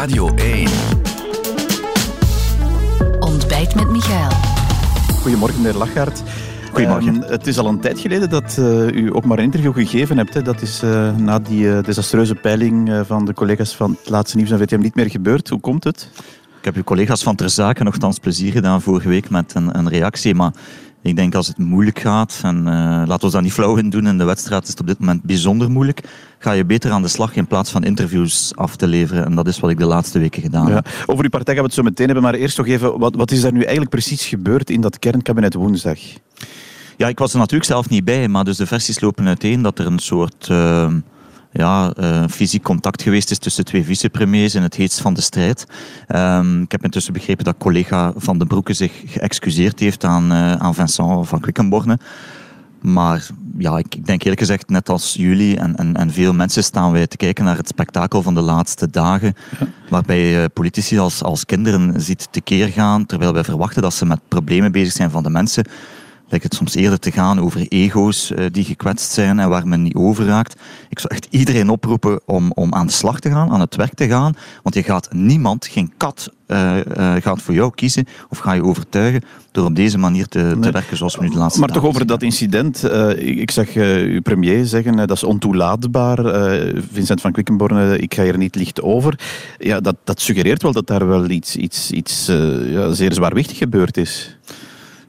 Radio 1. Ontbijt met Michael. Goedemorgen, meneer Lachaert. Goedemorgen. Ehm, het is al een tijd geleden dat eh, u ook maar een interview gegeven hebt. Hè. Dat is eh, na die eh, desastreuze peiling eh, van de collega's van het laatste nieuws en VTM niet meer gebeurd. Hoe komt het? Ik heb uw collega's van Ter Zaken nogthans plezier gedaan vorige week met een, een reactie. Maar ik denk als het moeilijk gaat, en uh, laten we dat niet flauw in doen, in de wedstrijd is het op dit moment bijzonder moeilijk, ga je beter aan de slag in plaats van interviews af te leveren. En dat is wat ik de laatste weken gedaan Ja. heb. Over uw partij gaan we het zo meteen hebben, maar eerst nog even, wat, wat is er nu eigenlijk precies gebeurd in dat kernkabinet woensdag? Ja, ik was er natuurlijk zelf niet bij, maar dus de versies lopen uiteen dat er een soort eh, ja, eh, fysiek contact geweest is tussen twee vicepremiers in het heetst van de strijd. Ehm, ik heb intussen begrepen dat collega Van den Broeke zich geëxcuseerd heeft aan, eh, aan Vincent van Quickenborne. Maar ja, ik, ik denk eerlijk gezegd, net als jullie en, en, en veel mensen staan wij te kijken naar het spektakel van de laatste dagen. Waarbij je politici als, als kinderen ziet tekeer gaan, terwijl wij verwachten dat ze met problemen bezig zijn van de mensen lijkt het soms eerder te gaan over ego's eh, die gekwetst zijn en waar men niet over raakt. Ik zou echt iedereen oproepen om, om aan de slag te gaan, aan het werk te gaan. Want je gaat niemand, geen kat, eh, gaat voor jou kiezen of ga je overtuigen door op deze manier te, te werken zoals we nu de laatste Maar toch over dat incident. ik, ik zag uw premier zeggen, dat is ontoelaatbaar. Vincent van Quickenborne, ik ga hier niet licht over. Ja, dat, dat suggereert wel dat daar wel iets, iets, iets ja, zeer zwaarwichtig gebeurd is.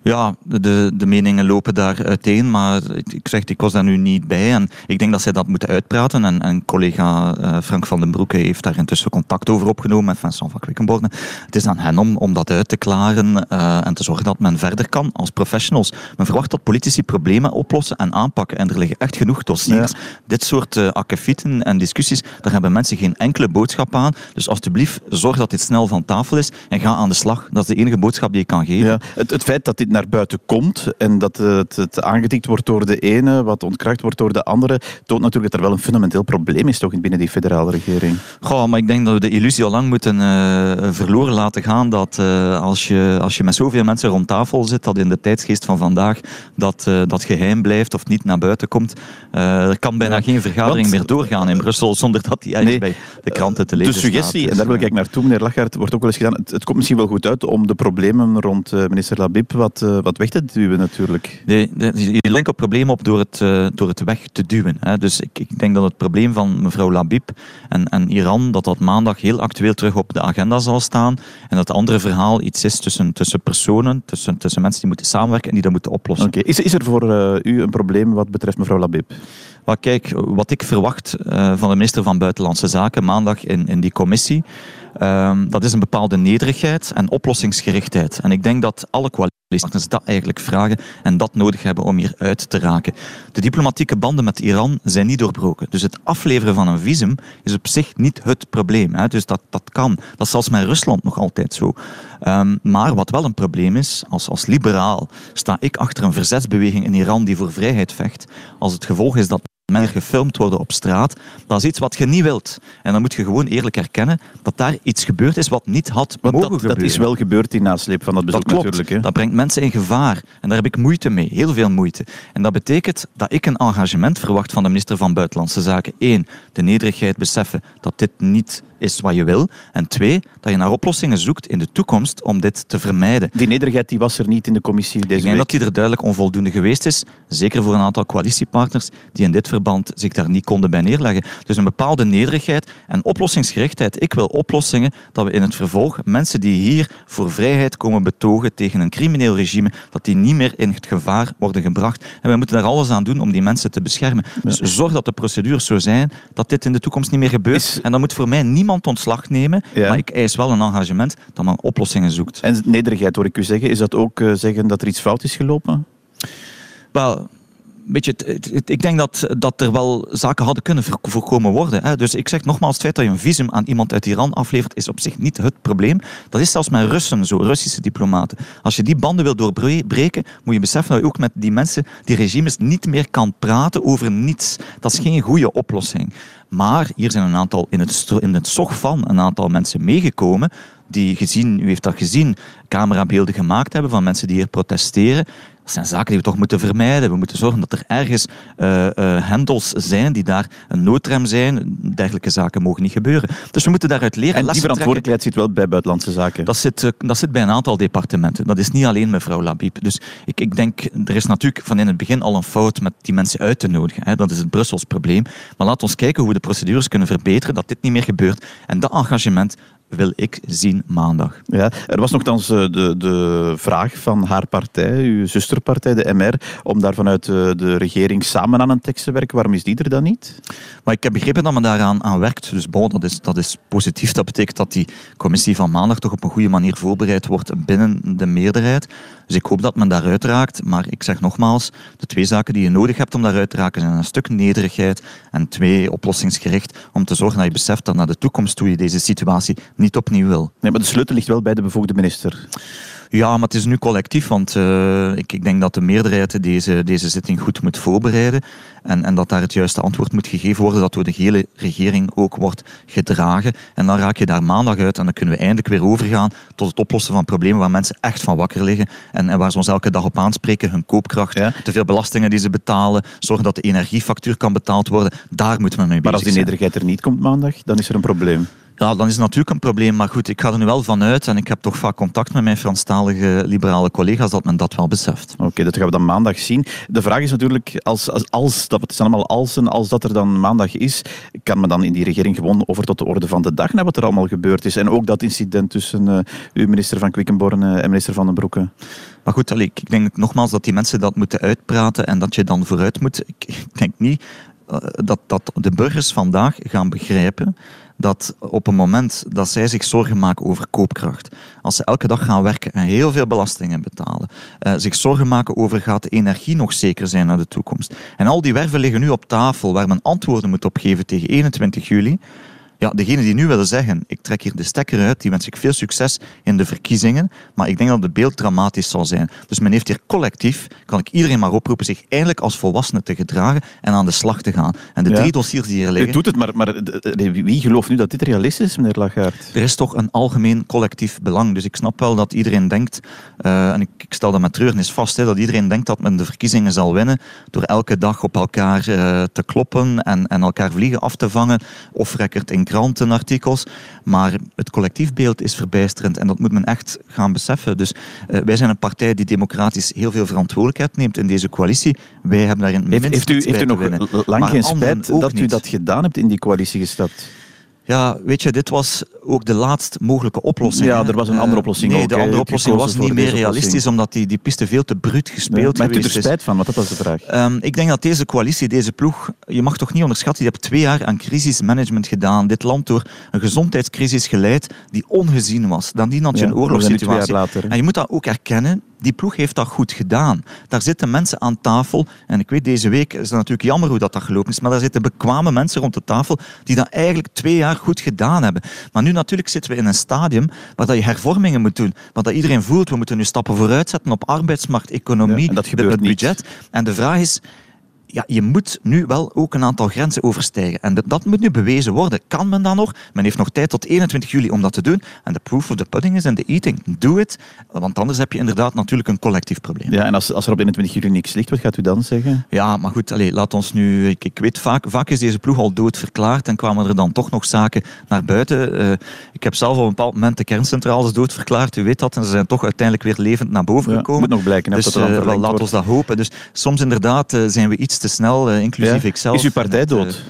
Ja, de, de meningen lopen daar uiteen, maar ik, zeg, ik was daar nu niet bij. En ik denk dat zij dat moeten uitpraten. En, en collega eh, Frank van den Broeke heeft daar intussen contact over opgenomen met Vincent van Quickenborne. Het is aan hen om, om dat uit te klaren eh, en te zorgen dat men verder kan als professionals. Men verwacht dat politici problemen oplossen en aanpakken. En er liggen echt genoeg dossiers. Dit soort uh, akkefieten en discussies, daar hebben mensen geen enkele boodschap aan. Dus alsjeblieft, zorg dat dit snel van tafel is en ga aan de slag. Dat is de enige boodschap die ik kan geven. Ja, het, het feit dat dit naar buiten komt en dat het, het aangedikt wordt door de ene, wat ontkracht wordt door de andere, toont natuurlijk dat er wel een fundamenteel probleem is toch binnen die federale regering. Goh, maar ik denk dat we de illusie al lang moeten uh, verloren laten gaan dat uh, als, je, als je met zoveel mensen rond tafel zit, dat in de tijdsgeest van vandaag dat, uh, dat geheim blijft of niet naar buiten komt. Er kan bijna ja, geen vergadering want, meer doorgaan in Brussel zonder dat die eigenlijk nee, bij de kranten te lezen De suggestie, staat. en daar wil ik naartoe, meneer Lachaert, wordt ook wel eens gedaan, het, het komt misschien wel goed uit om de problemen rond minister Labib wat, uh, wat weg te duwen natuurlijk. Nee, je lenkt op probleem op door het, uh, door het weg te duwen. Hè. Dus ik, ik denk dat het probleem van mevrouw Labib en, en Iran, dat dat maandag heel actueel terug op de agenda zal staan. En dat het andere verhaal iets is tussen, tussen personen, tussen, tussen mensen die moeten samenwerken en die dat moeten oplossen. Okay. Is, is er voor uh, u een probleem wat betreft mevrouw Labib? Maar kijk, wat ik verwacht van de minister van Buitenlandse Zaken maandag in, in die commissie, um, dat is een bepaalde nederigheid en oplossingsgerichtheid. En ik denk dat alle coalitiepartners dat eigenlijk vragen en dat nodig hebben om hier uit te raken. De diplomatieke banden met Iran zijn niet doorbroken. Dus het afleveren van een visum is op zich niet het probleem. Hè. Dus dat, dat kan. Dat is zelfs met Rusland nog altijd zo. Um, maar wat wel een probleem is, als, als liberaal sta ik achter een verzetsbeweging in Iran die voor vrijheid vecht. Als het gevolg is dat men gefilmd worden op straat, dat is iets wat je niet wilt. En dan moet je gewoon eerlijk erkennen dat daar iets gebeurd is wat niet had Want mogen dat, gebeuren. dat is wel gebeurd in nasleep van dat bezoek dat klopt. natuurlijk. Hè? Dat brengt mensen in gevaar. En daar heb ik moeite mee, heel veel moeite. En dat betekent dat ik een engagement verwacht van de minister van Buitenlandse Zaken. Eén, de nederigheid beseffen dat dit niet is wat je wil. En twee, dat je naar oplossingen zoekt in de toekomst om dit te vermijden. Die nederigheid die was er niet in de commissie deze Ik denk week. dat die er duidelijk onvoldoende geweest is. Zeker voor een aantal coalitiepartners die in dit verband zich daar niet konden bij neerleggen. Dus een bepaalde nederigheid en oplossingsgerichtheid. Ik wil oplossingen dat we in het vervolg mensen die hier voor vrijheid komen betogen tegen een crimineel regime, dat die niet meer in het gevaar worden gebracht. En wij moeten daar alles aan doen om die mensen te beschermen. Dus zorg dat de procedures zo zijn dat dit in de toekomst niet meer gebeurt. Is- En dan moet voor mij niemand ontslag nemen, Ja. maar ik eis wel een engagement dat men oplossingen zoekt. En nederigheid hoor ik u zeggen. Is dat ook eh, zeggen dat er iets fout is gelopen? Wel, weet je, het- ik denk dat, dat er wel zaken hadden kunnen voor- voorkomen worden. Hè. Dus ik zeg nogmaals, het feit dat je een visum aan iemand uit Iran aflevert, is op zich niet het probleem. Dat is zelfs met Russen zo, Russische diplomaten. Als je die banden wil doorbreken, moet je beseffen dat je ook met die mensen, die regimes, niet meer kan praten over niets. Dat is geen goede oplossing. Maar hier zijn een aantal, in het, in het zog van, een aantal mensen meegekomen die gezien, u heeft dat gezien, camerabeelden gemaakt hebben van mensen die hier protesteren. Dat zijn zaken die we toch moeten vermijden. We moeten zorgen dat er ergens uh, uh, hendels zijn die daar een noodrem zijn. Dergelijke zaken mogen niet gebeuren. Dus we moeten daaruit leren. En die verantwoordelijkheid zit wel bij buitenlandse zaken? Dat zit, uh, dat zit bij een aantal departementen. Dat is niet alleen mevrouw Labib. Dus ik, ik denk, er is natuurlijk van in het begin al een fout met die mensen uit te nodigen. Hè. Dat is het Brussels probleem. Maar laat ons kijken hoe we de procedures kunnen verbeteren, dat dit niet meer gebeurt. En dat engagement wil ik zien maandag. Ja, er was nogthans eh, de, de vraag van haar partij, uw zusterpartij, de MR, om daar vanuit de, de regering samen aan een tekst te werken. Waarom is die er dan niet? Maar ik heb begrepen dat men daaraan aan werkt. Dus bon, dat, is, dat is positief. Dat betekent dat die commissie van maandag toch op een goede manier voorbereid wordt binnen de meerderheid. Dus ik hoop dat men daaruit raakt. Maar ik zeg nogmaals, de twee zaken die je nodig hebt om daaruit te raken zijn een stuk nederigheid en twee, oplossingsgericht om te zorgen dat je beseft dat naar de toekomst toe je deze situatie niet opnieuw wil. Nee, maar de sleutel ligt wel bij de bevoegde minister. Ja, maar het is nu collectief, want uh, ik, ik, denk dat de meerderheid deze, deze zitting goed moet voorbereiden en, en dat daar het juiste antwoord moet gegeven worden, dat door de hele regering ook wordt gedragen. En dan raak je daar maandag uit en dan kunnen we eindelijk weer overgaan tot het oplossen van problemen waar mensen echt van wakker liggen en, en waar ze ons elke dag op aanspreken, hun koopkracht, ja. te veel belastingen die ze betalen, zorgen dat de energiefactuur kan betaald worden. Daar moeten we mee bezig zijn. Maar als die nederigheid er niet komt maandag, dan is er een probleem. Ja, dan is het natuurlijk een probleem. Maar goed, ik ga er nu wel vanuit, en ik heb toch vaak contact met mijn Franstalige liberale collega's, dat men dat wel beseft. Oké, dat gaan we dan maandag zien. De vraag is natuurlijk, als, als, als dat het zijn allemaal als en als dat er dan maandag is, kan men dan in die regering gewoon over tot de orde van de dag naar wat er allemaal gebeurd is. En ook dat incident tussen uh, uw minister van Quickenborne en minister Van den Broeke. Maar goed, allee, ik denk nogmaals dat die mensen dat moeten uitpraten en dat je dan vooruit moet. Ik, ik denk niet uh, dat, dat de burgers vandaag gaan begrijpen dat op het moment dat zij zich zorgen maken over koopkracht, als ze elke dag gaan werken en heel veel belastingen betalen, uh, zich zorgen maken over gaat de energie nog zeker zijn naar de toekomst. En al die werven liggen nu op tafel waar men antwoorden moet op geven tegen 21 juli. Ja, degene die nu willen zeggen, ik trek hier de stekker uit, die wens ik veel succes in de verkiezingen, maar ik denk dat het beeld dramatisch zal zijn. Dus men heeft hier collectief, kan ik iedereen maar oproepen, zich eindelijk als volwassene te gedragen en aan de slag te gaan. En de ja. drie dossiers die hier liggen... U doet het, maar, maar wie gelooft nu dat dit realistisch is, meneer Lagarde? Er is toch een algemeen collectief belang, dus ik snap wel dat iedereen denkt, uh, en ik, ik, stel dat met treurnis vast, hè, dat iedereen denkt dat men de verkiezingen zal winnen door elke dag op elkaar uh, te kloppen en, en elkaar vliegen af te vangen, of record in krantenartikels. Maar het collectiefbeeld is verbijsterend en dat moet men echt gaan beseffen. Dus uh, wij zijn een partij die democratisch heel veel verantwoordelijkheid neemt in deze coalitie. Wij hebben daarin heeft, heeft u, heeft u nog lang geen spijt dat u dat gedaan hebt in die coalitie gestapt? Ja, weet je, dit was ook de laatst mogelijke oplossing. Ja, er was een andere oplossing. Uh, nee, ook, de andere oplossing was niet meer realistisch, omdat die, die piste veel te bruut gespeeld ja, maar geweest is. er spijt van? Want dat was de vraag. Um, ik denk dat deze coalitie, deze ploeg, je mag toch niet onderschatten, die heeft twee jaar aan crisismanagement gedaan. Dit land door een gezondheidscrisis geleid die ongezien was. Dan die had je ja, een oorlogssituatie. Later, en je moet dat ook erkennen. Die ploeg heeft dat goed gedaan. Daar zitten mensen aan tafel. En ik weet, deze week is het natuurlijk jammer hoe dat, dat gelopen is. Maar daar zitten bekwame mensen rond de tafel die dat eigenlijk twee jaar goed gedaan hebben. Maar nu natuurlijk zitten we in een stadium waar dat je hervormingen moet doen. Waar dat iedereen voelt, we moeten nu stappen vooruit zetten op arbeidsmarkt, economie, ja, en dat gebeurt het budget. Niet. En de vraag is, ja, je moet nu wel ook een aantal grenzen overstijgen. En dat, dat moet nu bewezen worden. Kan men dat nog? Men heeft nog tijd tot 21 juli om dat te doen. En de proof of the pudding is in the eating. Doe het. Want anders heb je inderdaad natuurlijk een collectief probleem. Ja, en als, als er op 21 juli niks ligt, wat gaat u dan zeggen? Ja, maar goed, allez, laat ons nu... Ik, ik weet, vaak, vaak is deze ploeg al dood verklaard en kwamen er dan toch nog zaken naar buiten. Uh, ik heb zelf op een bepaald moment de kerncentrales dood verklaard. U weet dat. En ze zijn toch uiteindelijk weer levend naar boven ja, gekomen. Moet nog blijken. Dus dat uh, laat wordt. ons dat hopen. Dus soms inderdaad uh, zijn we iets te snel, inclusief inclusief ikzelf. Is uw partij dood?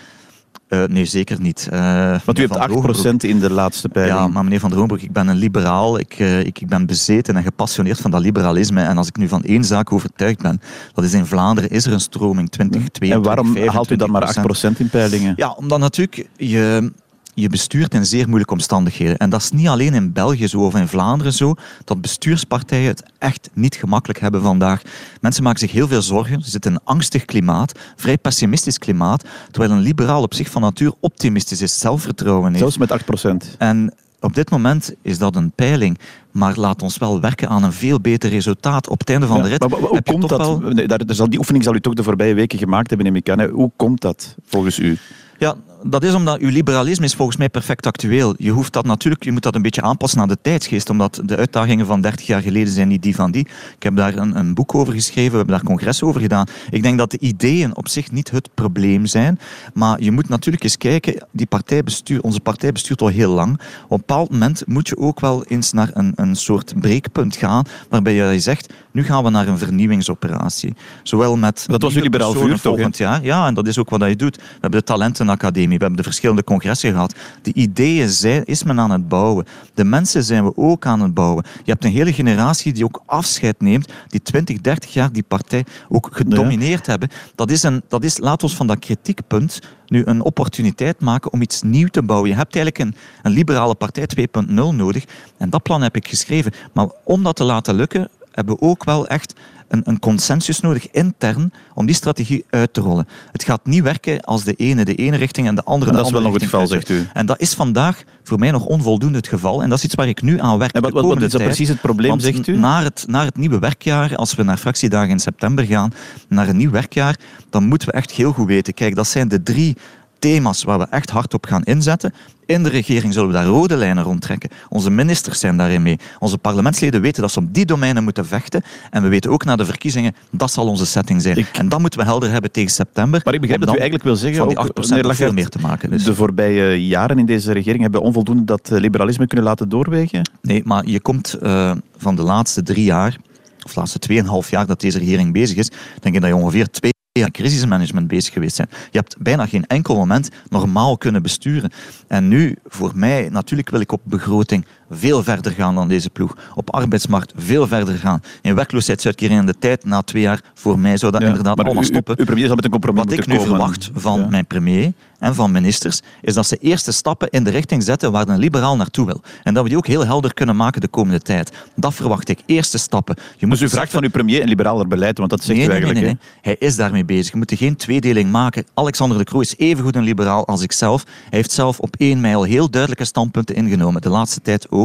Uh, nee, zeker niet. Uh, Want u hebt 8% in de laatste peiling. Ja, maar meneer Van der Hoenbroek, ik ben een liberaal. Ik, uh, ik, ik, ben bezeten en gepassioneerd van dat liberalisme. En als ik nu van één zaak overtuigd ben, dat is in Vlaanderen is er een stroming 20, 22, En waarom 25%. haalt u dan maar 8% in peilingen? Ja, omdat natuurlijk je je bestuurt in zeer moeilijke omstandigheden. En dat is niet alleen in België zo of in Vlaanderen zo, dat bestuurspartijen het echt niet gemakkelijk hebben vandaag. Mensen maken zich heel veel zorgen. Ze zitten in een angstig klimaat, vrij pessimistisch klimaat, terwijl een liberaal op zich van natuur optimistisch is, zelfvertrouwen heeft. Zelfs met 8%. En op dit moment is dat een peiling, maar laat ons wel werken aan een veel beter resultaat. Op het einde van de rit. Maar, maar, hoe komt dat? Wel... Nee, daar, daar zal, die oefening zal u toch de voorbije weken gemaakt hebben, neem ik aan. Hoe komt dat volgens u? Ja, dat is omdat uw liberalisme is volgens mij perfect actueel. Je hoeft dat natuurlijk, je moet dat een beetje aanpassen aan de tijdsgeest, omdat de uitdagingen van 30 jaar geleden zijn niet die van die. Ik heb daar een, een boek over geschreven, we hebben daar congres over gedaan. Ik denk dat de ideeën op zich niet het probleem zijn, maar je moet natuurlijk eens kijken, die partij bestuur, onze partij bestuurt al heel lang. Op een bepaald moment moet je ook wel eens naar een, een soort breekpunt gaan, waarbij je zegt, nu gaan we naar een vernieuwingsoperatie. Zowel met dat was jullie liberaal vuur volgend jaar. Ja, en dat is ook wat je doet. We hebben de talentenacademie, we hebben de verschillende congressen gehad. De ideeën zijn, is men aan het bouwen. De mensen zijn we ook aan het bouwen. Je hebt een hele generatie die ook afscheid neemt, die 20, 30 jaar die partij ook gedomineerd hebben. Dat is, een, dat is, laat ons van dat kritiekpunt nu een opportuniteit maken om iets nieuws te bouwen. Je hebt eigenlijk een, een liberale partij 2.0 nodig. En dat plan heb ik geschreven. Maar om dat te laten lukken, hebben we ook wel echt een, een, consensus nodig intern om die strategie uit te rollen. Het gaat niet werken als de ene de ene richting en de andere de andere richting. Dat is wel nog het geval, zegt u. En dat is vandaag voor mij nog onvoldoende het geval. En dat is iets waar ik nu aan werk. En wat, wat, is dat precies het probleem, zegt u? Naar het, naar het nieuwe werkjaar, als we naar fractiedagen in september gaan, naar een nieuw werkjaar, dan moeten we echt heel goed weten. Kijk, dat zijn de drie thema's waar we echt hard op gaan inzetten. In de regering zullen we daar rode lijnen rondtrekken. Onze ministers zijn daarin mee. Onze parlementsleden weten dat ze op die domeinen moeten vechten. En we weten ook na de verkiezingen, dat zal onze setting zijn. En dat moeten we helder hebben tegen september. Maar ik begrijp dat u eigenlijk wil zeggen... Van die 8% ook, veel meer te maken. Dus. De voorbije jaren in deze regering hebben onvoldoende dat liberalisme kunnen laten doorwegen? Nee, maar je komt uh, van de laatste drie jaar, of de laatste 2,5 jaar dat deze regering bezig is, denk ik dat je ongeveer twee aan crisismanagement bezig geweest zijn. Je hebt bijna geen enkel moment normaal kunnen besturen. En nu, voor mij, natuurlijk wil ik op begroting veel verder gaan dan deze ploeg. Op arbeidsmarkt veel verder gaan. In werkloosheidsuitkering in de tijd, na twee jaar, voor mij zou dat inderdaad allemaal stoppen. Premier zal met een compromis Wat ik nu verwacht van mijn premier en van ministers, is dat ze eerste stappen in de richting zetten waar een liberaal naartoe wil. En dat we die ook heel helder kunnen maken de komende tijd. Dat verwacht ik. Eerste stappen. Je moet dus u vraagt van uw premier een liberaler beleid, want dat zegt nee, u eigenlijk. Nee, nee, nee. Hij is daarmee bezig. Je moet geen tweedeling maken. Alexander de Croo is evengoed een liberaal als ik zelf. Hij heeft zelf op één mijl heel duidelijke standpunten ingenomen. De laatste tijd ook.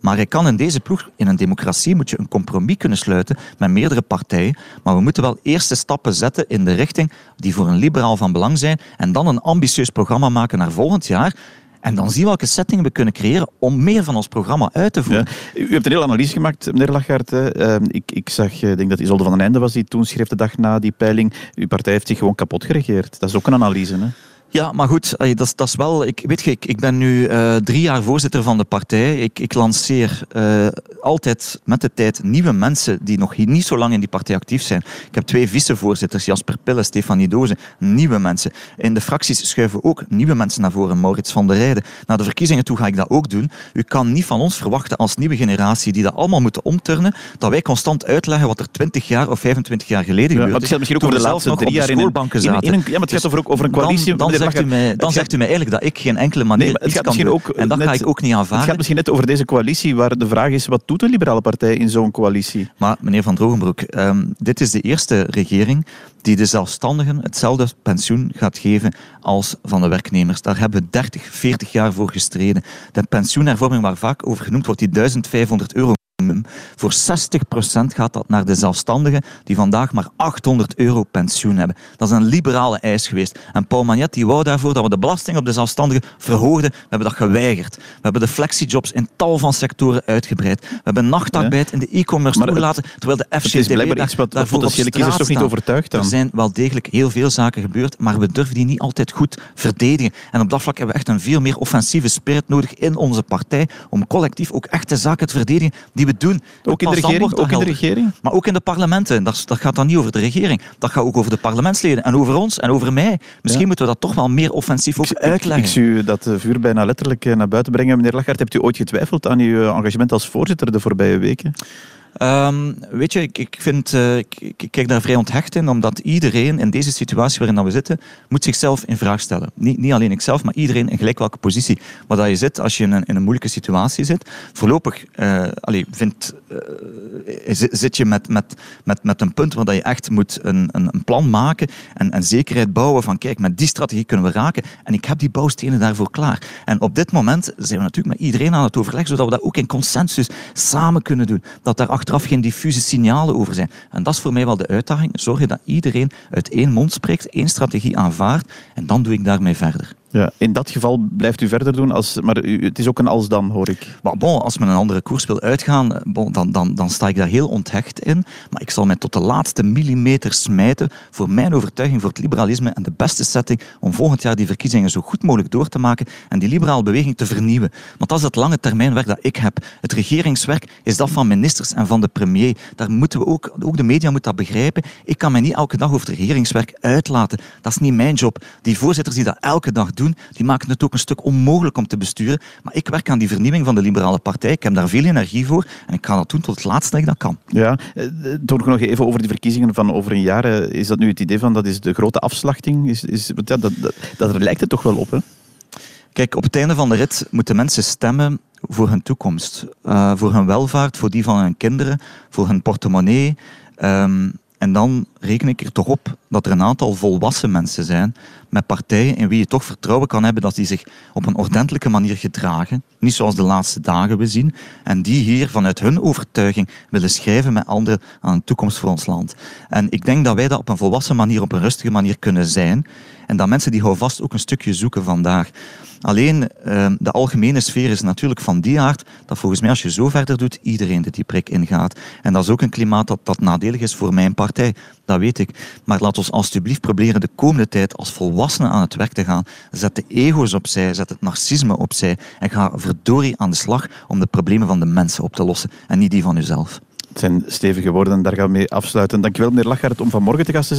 Maar hij kan in deze ploeg, in een democratie, moet je een compromis kunnen sluiten met meerdere partijen. Maar we moeten wel eerste stappen zetten in de richting die voor een liberaal van belang zijn. En dan een ambitieus programma maken naar volgend jaar. En dan zien we welke setting we kunnen creëren om meer van ons programma uit te voeren. U hebt een hele analyse gemaakt, meneer Lachaert. Uh, ik, ik zag, ik denk dat Isolde van den Einde was die toen schreef de dag na die peiling. Uw partij heeft zich gewoon kapot geregeerd. Dat is ook een analyse. Hè? Ja, maar goed, dat is, dat is wel. Ik, weet je, ik, ik ben nu uh, drie jaar voorzitter van de partij. Ik, ik lanceer uh, altijd met de tijd nieuwe mensen die nog niet zo lang in die partij actief zijn. Ik heb twee vicevoorzitters, Jasper Pille, Stefanie Doze, nieuwe mensen. In de fracties schuiven ook nieuwe mensen naar voren. Maurits van der Rijden. Naar de verkiezingen toe ga ik dat ook doen. U kan niet van ons verwachten als nieuwe generatie die dat allemaal moeten omturnen, dat wij constant uitleggen wat er 20 jaar of 25 jaar geleden ja, gebeurd is. misschien ook over de laatste drie jaar in een, in, in een, ja, maar het gaat over, over een coalitie. Dan, dan zegt, u mij, dan zegt u mij eigenlijk dat ik geen enkele manier nee, het gaat kan doen. Ook en dat net, ga ik ook niet aanvaarden. Het gaat misschien net over deze coalitie, waar de vraag is, wat doet een liberale partij in zo'n coalitie? Maar meneer Van Drogenbroek, um, dit is de eerste regering die de zelfstandigen hetzelfde pensioen gaat geven als van de werknemers. Daar hebben we 30, 40 jaar voor gestreden. De pensioenhervorming waar vaak over genoemd wordt, die 1500 euro voor 60% gaat dat naar de zelfstandigen die vandaag maar 800 euro pensioen hebben. Dat is een liberale eis geweest. En Paul Magnet die wou daarvoor dat we de belasting op de zelfstandigen verhoogden. We hebben dat geweigerd. We hebben de flexijobs in tal van sectoren uitgebreid. We hebben nachtarbeid in de e-commerce toegelaten, terwijl de FCTB is blijkbaar iets wat daarvoor potentiële kiezers toch niet overtuigd dan. Er zijn wel degelijk heel veel zaken gebeurd, maar we durven die niet altijd goed verdedigen. En op dat vlak hebben we echt een veel meer offensieve spirit nodig in onze partij om collectief ook echt de zaken te verdedigen die we doen. Ook in de regering? Ook in de regering? Maar ook in de parlementen. Dat, dat, gaat dan niet over de regering. Dat gaat ook over de parlementsleden en over ons en over mij. Misschien ja. moeten we dat toch wel meer offensief ook ik, uitleggen. Ik, ik zie u dat vuur bijna letterlijk naar buiten brengen. Meneer Lachaert, hebt u ooit getwijfeld aan uw engagement als voorzitter de voorbije weken? Um, weet je, ik, ik, vind, uh, ik, kijk daar vrij onthecht in, omdat iedereen in deze situatie waarin we zitten, moet zichzelf in vraag stellen. Niet, niet alleen ikzelf, maar iedereen in gelijk welke positie. Maar dat je zit als je in een, in een moeilijke situatie zit. Voorlopig uh, allee, vind, uh, zit je met, met, met, met een punt waar dat je echt moet een, een, een plan maken en, en zekerheid bouwen van kijk, met die strategie kunnen we raken. En ik heb die bouwstenen daarvoor klaar. En op dit moment zijn we natuurlijk met iedereen aan het overleggen, zodat we dat ook in consensus samen kunnen doen. Dat daar achteraf geen diffuse signalen over zijn. En dat is voor mij wel de uitdaging. Zorgen dat iedereen uit één mond spreekt, één strategie aanvaardt en dan doe ik daarmee verder. Ja, in dat geval blijft u verder doen, als, maar u, het is ook een als dan, hoor ik. Maar bon, als men een andere koers wil uitgaan, bon, dan, dan, dan sta ik daar heel onthecht in. Maar ik zal mij tot de laatste millimeter smijten voor mijn overtuiging voor het liberalisme en de beste setting om volgend jaar die verkiezingen zo goed mogelijk door te maken en die liberale beweging te vernieuwen. Want dat is het lange termijnwerk dat ik heb. Het regeringswerk is dat van ministers en van de premier. Daar moeten we ook, ook de media moet dat begrijpen. Ik kan mij niet elke dag over het regeringswerk uitlaten. Dat is niet mijn job. Die voorzitters die dat elke dag doen, die maken het ook een stuk onmogelijk om te besturen. Maar ik werk aan die vernieuwing van de liberale partij. Ik heb daar veel energie voor en ik ga dat doen tot het laatste dat ik dat kan. Ja, toch nog even over die verkiezingen van over een jaar. Is dat nu het idee van dat is de grote afslachting? Is, is, ja, dat, dat, dat lijkt het toch wel op, hè? Kijk, op het einde van de rit moeten mensen stemmen voor hun toekomst. Uh, voor hun welvaart, voor die van hun kinderen, voor hun portemonnee. Um, en dan reken ik er toch op dat er een aantal volwassen mensen zijn met partijen in wie je toch vertrouwen kan hebben dat die zich op een ordentelijke manier gedragen. Niet zoals de laatste dagen we zien. En die hier vanuit hun overtuiging willen schrijven met anderen aan een toekomst voor ons land. En ik denk dat wij dat op een volwassen manier, op een rustige manier kunnen zijn. En dat mensen die houvast ook een stukje zoeken vandaag. Alleen ehm, de algemene sfeer is natuurlijk van die aard dat volgens mij als je zo verder doet, iedereen de die prik ingaat. En dat is ook een klimaat dat, dat nadelig is voor mijn partij. Dat weet ik. Maar laat ons alsjeblieft proberen de komende tijd als volwassenen aan het werk te gaan. Zet de ego's opzij, zet het narcisme opzij en ga verdorie aan de slag om de problemen van de mensen op te lossen en niet die van uzelf. Het zijn stevige woorden, daar gaan we mee afsluiten. Dankjewel meneer Lachart om vanmorgen te gast te zijn.